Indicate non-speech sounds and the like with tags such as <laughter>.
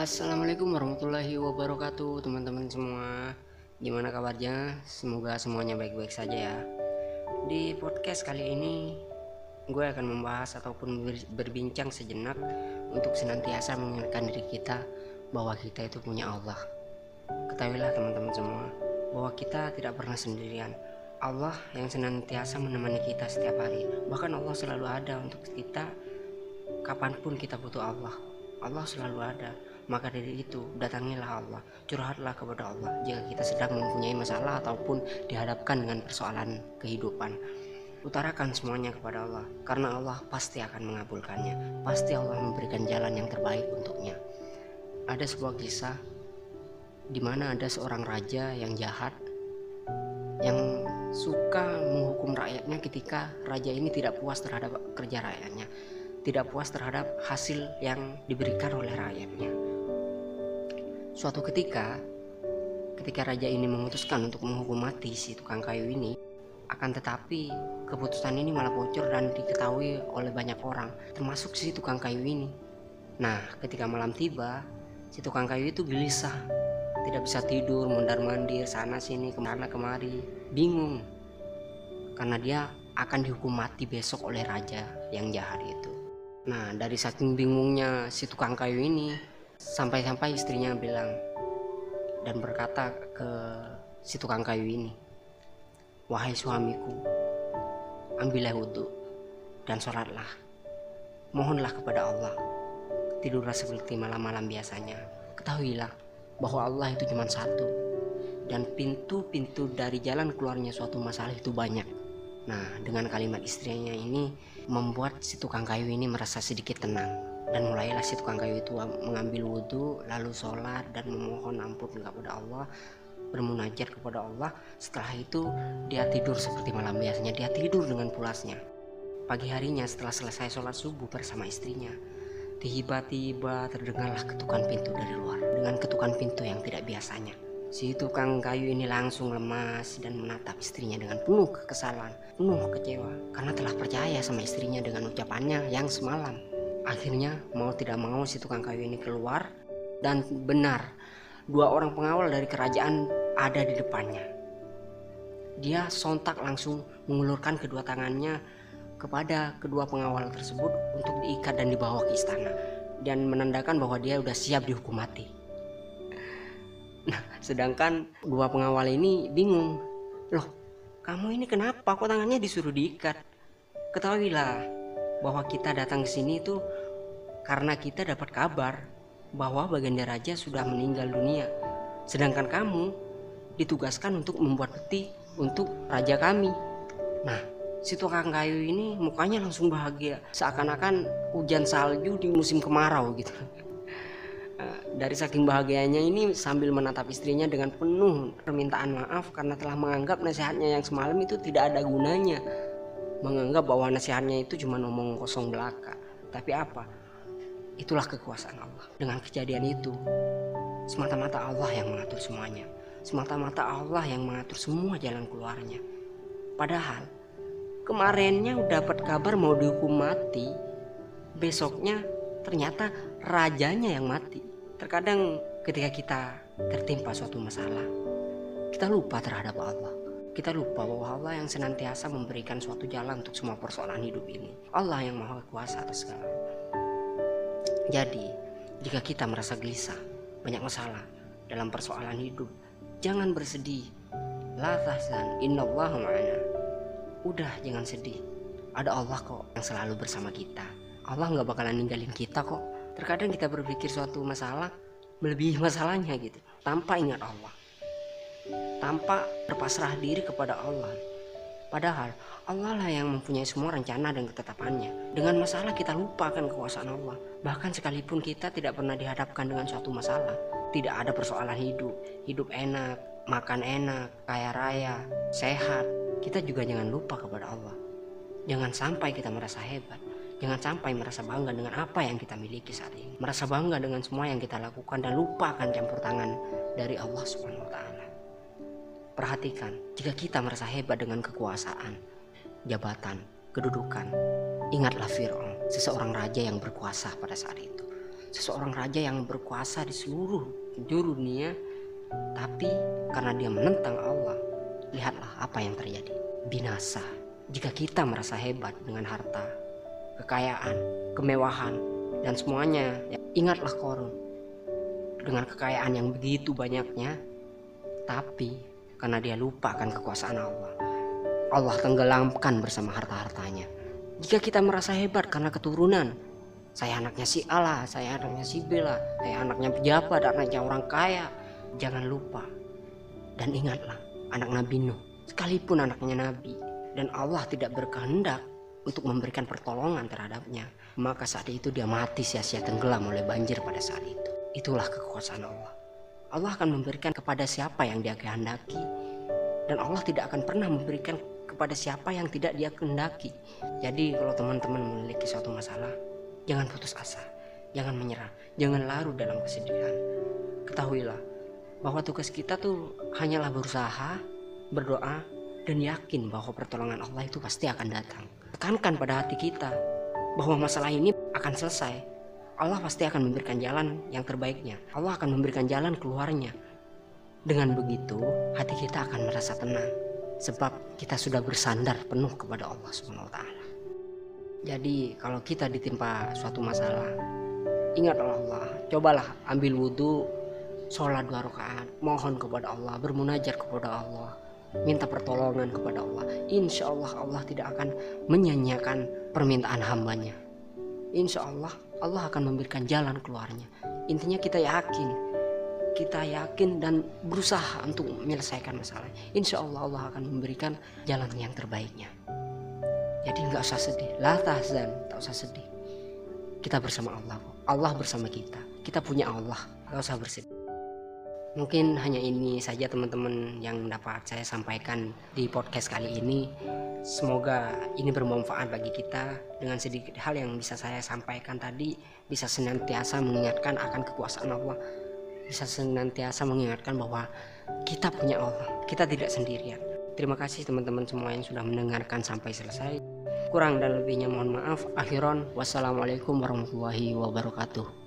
Assalamualaikum warahmatullahi wabarakatuh teman-teman semua. Gimana kabarnya? Semoga semuanya baik-baik saja ya. Di podcast kali ini Gue akan membahas ataupun berbincang sejenak Untuk senantiasa mengingatkan diri kita Bahwa kita itu punya Allah. Ketahuilah teman-teman semua Bahwa kita tidak pernah sendirian. Allah yang senantiasa menemani kita setiap hari. Bahkan Allah selalu ada untuk kita Kapan pun kita butuh Allah. Allah selalu ada maka dari itu, datangilah Allah, curhatlah kepada Allah jika kita sedang mempunyai masalah ataupun dihadapkan dengan persoalan kehidupan. Utarakan semuanya kepada Allah, karena Allah pasti akan mengabulkannya. Pasti Allah memberikan jalan yang terbaik untuknya. Ada sebuah kisah di mana ada seorang raja yang jahat yang suka menghukum rakyatnya ketika raja ini tidak puas terhadap kerja rakyatnya, tidak puas terhadap hasil yang diberikan oleh rakyatnya. Suatu ketika, ketika raja ini memutuskan untuk menghukum mati si tukang kayu ini, akan tetapi keputusan ini malah bocor dan diketahui oleh banyak orang, termasuk si tukang kayu ini. Nah, ketika malam tiba, si tukang kayu itu gelisah, tidak bisa tidur, mondar-mandir sana sini ke mana kemari, bingung karena dia akan dihukum mati besok oleh raja yang jahat itu. Nah, dari saking bingungnya si tukang kayu ini, Sampai-sampai istrinya bilang dan berkata ke si tukang kayu ini, Wahai suamiku, ambillah wudhu dan sholatlah. Mohonlah kepada Allah. Tidurlah seperti malam-malam biasanya. Ketahuilah bahwa Allah itu cuma satu. Dan pintu-pintu dari jalan keluarnya suatu masalah itu banyak. Nah, dengan kalimat istrinya ini membuat si tukang kayu ini merasa sedikit tenang dan mulailah si tukang kayu itu mengambil wudhu lalu sholat dan memohon ampun kepada Allah bermunajat kepada Allah. Setelah itu dia tidur seperti malam biasanya. Dia tidur dengan pulasnya. Pagi harinya setelah selesai sholat subuh bersama istrinya tiba-tiba terdengarlah ketukan pintu dari luar. Dengan ketukan pintu yang tidak biasanya. Si tukang kayu ini langsung lemas dan menatap istrinya dengan penuh kekesalan penuh kecewa. Karena telah percaya sama istrinya dengan ucapannya yang semalam Akhirnya mau tidak mau si tukang kayu ini keluar dan benar dua orang pengawal dari kerajaan ada di depannya. Dia sontak langsung mengulurkan kedua tangannya kepada kedua pengawal tersebut untuk diikat dan dibawa ke istana dan menandakan bahwa dia sudah siap dihukum mati. Nah, sedangkan dua pengawal ini bingung. Loh, kamu ini kenapa kok tangannya disuruh diikat? Ketahuilah, bahwa kita datang ke sini itu karena kita dapat kabar bahwa Baginda Raja sudah meninggal dunia. Sedangkan kamu ditugaskan untuk membuat peti untuk raja kami. Nah, si tukang kayu ini mukanya langsung bahagia, seakan-akan hujan salju di musim kemarau gitu. <laughs> Eh, dari saking bahagianya ini sambil menatap istrinya dengan penuh permintaan maaf karena telah menganggap nasihatnya yang semalam itu tidak ada gunanya menganggap bahwa nasihatnya itu cuma ngomong kosong belaka. Tapi apa? Itulah kekuasaan Allah. Dengan kejadian itu, semata-mata Allah yang mengatur semuanya. Semata-mata Allah yang mengatur semua jalan keluarnya. Padahal kemarinnya udah dapat kabar mau dihukum mati, besoknya ternyata rajanya yang mati. Terkadang ketika kita tertimpa suatu masalah, kita lupa terhadap Allah kita lupa bahwa Allah yang senantiasa memberikan suatu jalan untuk semua persoalan hidup ini. Allah yang maha kuasa atas segala. Jadi, jika kita merasa gelisah, banyak masalah dalam persoalan hidup, jangan bersedih. La tahzan, innallaha ma'ana. Udah, jangan sedih. Ada Allah kok yang selalu bersama kita. Allah nggak bakalan ninggalin kita kok. Terkadang kita berpikir suatu masalah melebihi masalahnya gitu, tanpa ingat Allah tanpa berpasrah diri kepada Allah. Padahal Allah lah yang mempunyai semua rencana dan ketetapannya. Dengan masalah kita lupakan kekuasaan Allah. Bahkan sekalipun kita tidak pernah dihadapkan dengan suatu masalah. Tidak ada persoalan hidup. Hidup enak, makan enak, kaya raya, sehat. Kita juga jangan lupa kepada Allah. Jangan sampai kita merasa hebat. Jangan sampai merasa bangga dengan apa yang kita miliki saat ini. Merasa bangga dengan semua yang kita lakukan dan lupakan campur tangan dari Allah taala. Perhatikan, jika kita merasa hebat dengan kekuasaan, jabatan, kedudukan, ingatlah Fir'aun, seseorang raja yang berkuasa pada saat itu. seseorang raja yang berkuasa di seluruh penjuru dunia tapi karena dia menentang Allah lihatlah apa yang terjadi binasa jika kita merasa hebat dengan harta kekayaan kemewahan dan semuanya ya, ingatlah korun dengan kekayaan yang begitu banyaknya tapi karena dia lupa akan kekuasaan Allah Allah tenggelamkan bersama harta-hartanya jika kita merasa hebat karena keturunan saya anaknya si Allah, saya anaknya si Bella, saya anaknya pejabat, anaknya orang kaya. Jangan lupa dan ingatlah anak Nabi Nuh, sekalipun anaknya Nabi dan Allah tidak berkehendak untuk memberikan pertolongan terhadapnya, maka saat itu dia mati sia-sia tenggelam oleh banjir pada saat itu. Itulah kekuasaan Allah. Allah akan memberikan kepada siapa yang dia kehendaki dan Allah tidak akan pernah memberikan kepada siapa yang tidak dia kehendaki. Jadi kalau teman-teman memiliki suatu masalah, Jangan putus asa, jangan menyerah, jangan larut dalam kesedihan. Ketahuilah bahwa tugas kita tuh hanyalah berusaha, berdoa, dan yakin bahwa pertolongan Allah itu pasti akan datang. Tekankan pada hati kita bahwa masalah ini akan selesai. Allah pasti akan memberikan jalan yang terbaiknya. Allah akan memberikan jalan keluarnya. Dengan begitu, hati kita akan merasa tenang sebab kita sudah bersandar penuh kepada Allah Subhanahu wa taala. Jadi kalau kita ditimpa suatu masalah, ingatlah Allah. Cobalah ambil wudhu, sholat dua rakaat, mohon kepada Allah, bermunajat kepada Allah, minta pertolongan kepada Allah. Insya Allah Allah tidak akan menyanyiakan permintaan hambanya. Insya Allah Allah akan memberikan jalan keluarnya. Intinya kita yakin, kita yakin dan berusaha untuk menyelesaikan masalah. Insya Allah Allah akan memberikan jalan yang terbaiknya. Jadi nggak usah sedih. La tahzan, tak usah sedih. Kita bersama Allah. Allah bersama kita. Kita punya Allah. Nggak usah bersedih. Mungkin hanya ini saja teman-teman yang dapat saya sampaikan di podcast kali ini. Semoga ini bermanfaat bagi kita dengan sedikit hal yang bisa saya sampaikan tadi bisa senantiasa mengingatkan akan kekuasaan Allah. Bisa senantiasa mengingatkan bahwa kita punya Allah, kita tidak sendirian. Terima kasih teman-teman semua yang sudah mendengarkan sampai selesai. Kurang dan lebihnya mohon maaf. Akhiron, wassalamualaikum warahmatullahi wabarakatuh.